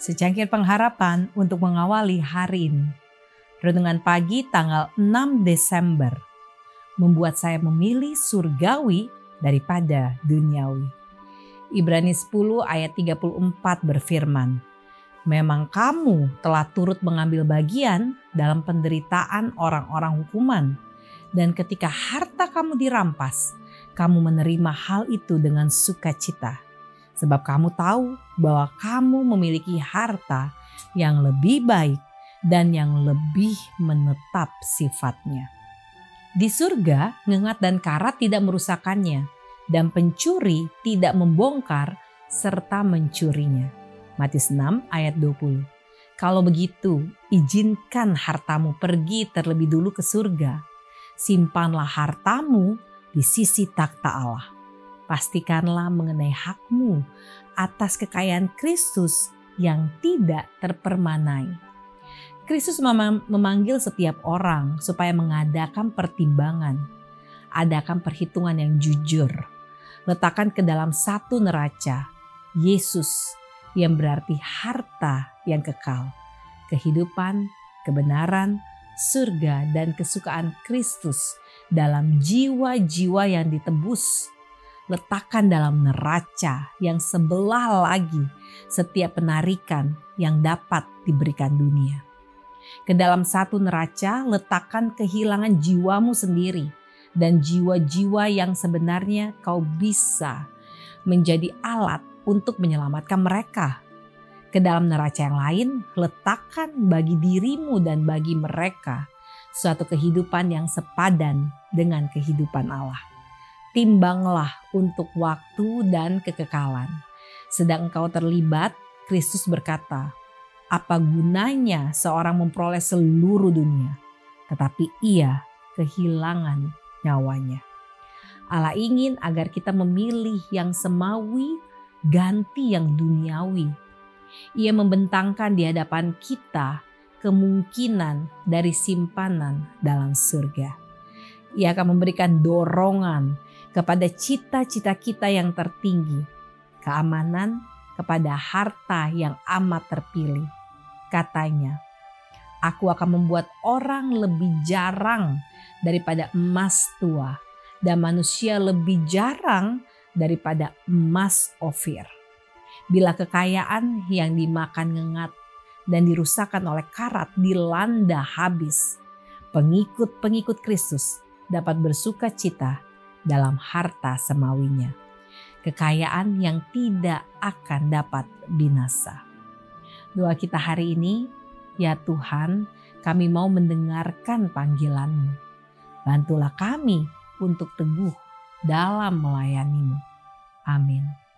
secangkir pengharapan untuk mengawali hari ini. Renungan pagi tanggal 6 Desember membuat saya memilih surgawi daripada duniawi. Ibrani 10 ayat 34 berfirman, Memang kamu telah turut mengambil bagian dalam penderitaan orang-orang hukuman, dan ketika harta kamu dirampas, kamu menerima hal itu dengan sukacita sebab kamu tahu bahwa kamu memiliki harta yang lebih baik dan yang lebih menetap sifatnya. Di surga, ngengat dan karat tidak merusakkannya, dan pencuri tidak membongkar serta mencurinya. Matius 6 ayat 20. Kalau begitu, izinkan hartamu pergi terlebih dulu ke surga. Simpanlah hartamu di sisi takhta Allah pastikanlah mengenai hakmu atas kekayaan Kristus yang tidak terpermanai. Kristus memanggil setiap orang supaya mengadakan pertimbangan, adakan perhitungan yang jujur, letakkan ke dalam satu neraca Yesus yang berarti harta yang kekal, kehidupan, kebenaran, surga, dan kesukaan Kristus dalam jiwa-jiwa yang ditebus letakkan dalam neraca yang sebelah lagi setiap penarikan yang dapat diberikan dunia. Ke dalam satu neraca letakkan kehilangan jiwamu sendiri dan jiwa-jiwa yang sebenarnya kau bisa menjadi alat untuk menyelamatkan mereka. Ke dalam neraca yang lain letakkan bagi dirimu dan bagi mereka suatu kehidupan yang sepadan dengan kehidupan Allah timbanglah untuk waktu dan kekekalan. Sedang engkau terlibat, Kristus berkata, apa gunanya seorang memperoleh seluruh dunia, tetapi ia kehilangan nyawanya. Allah ingin agar kita memilih yang semawi ganti yang duniawi. Ia membentangkan di hadapan kita kemungkinan dari simpanan dalam surga. Ia akan memberikan dorongan kepada cita-cita kita yang tertinggi, keamanan kepada harta yang amat terpilih. Katanya, aku akan membuat orang lebih jarang daripada emas tua dan manusia lebih jarang daripada emas ofir. Bila kekayaan yang dimakan ngengat dan dirusakkan oleh karat dilanda habis, pengikut-pengikut Kristus dapat bersuka cita dalam harta semawinya. Kekayaan yang tidak akan dapat binasa. Doa kita hari ini, ya Tuhan, kami mau mendengarkan panggilanmu. Bantulah kami untuk teguh dalam melayanimu. Amin.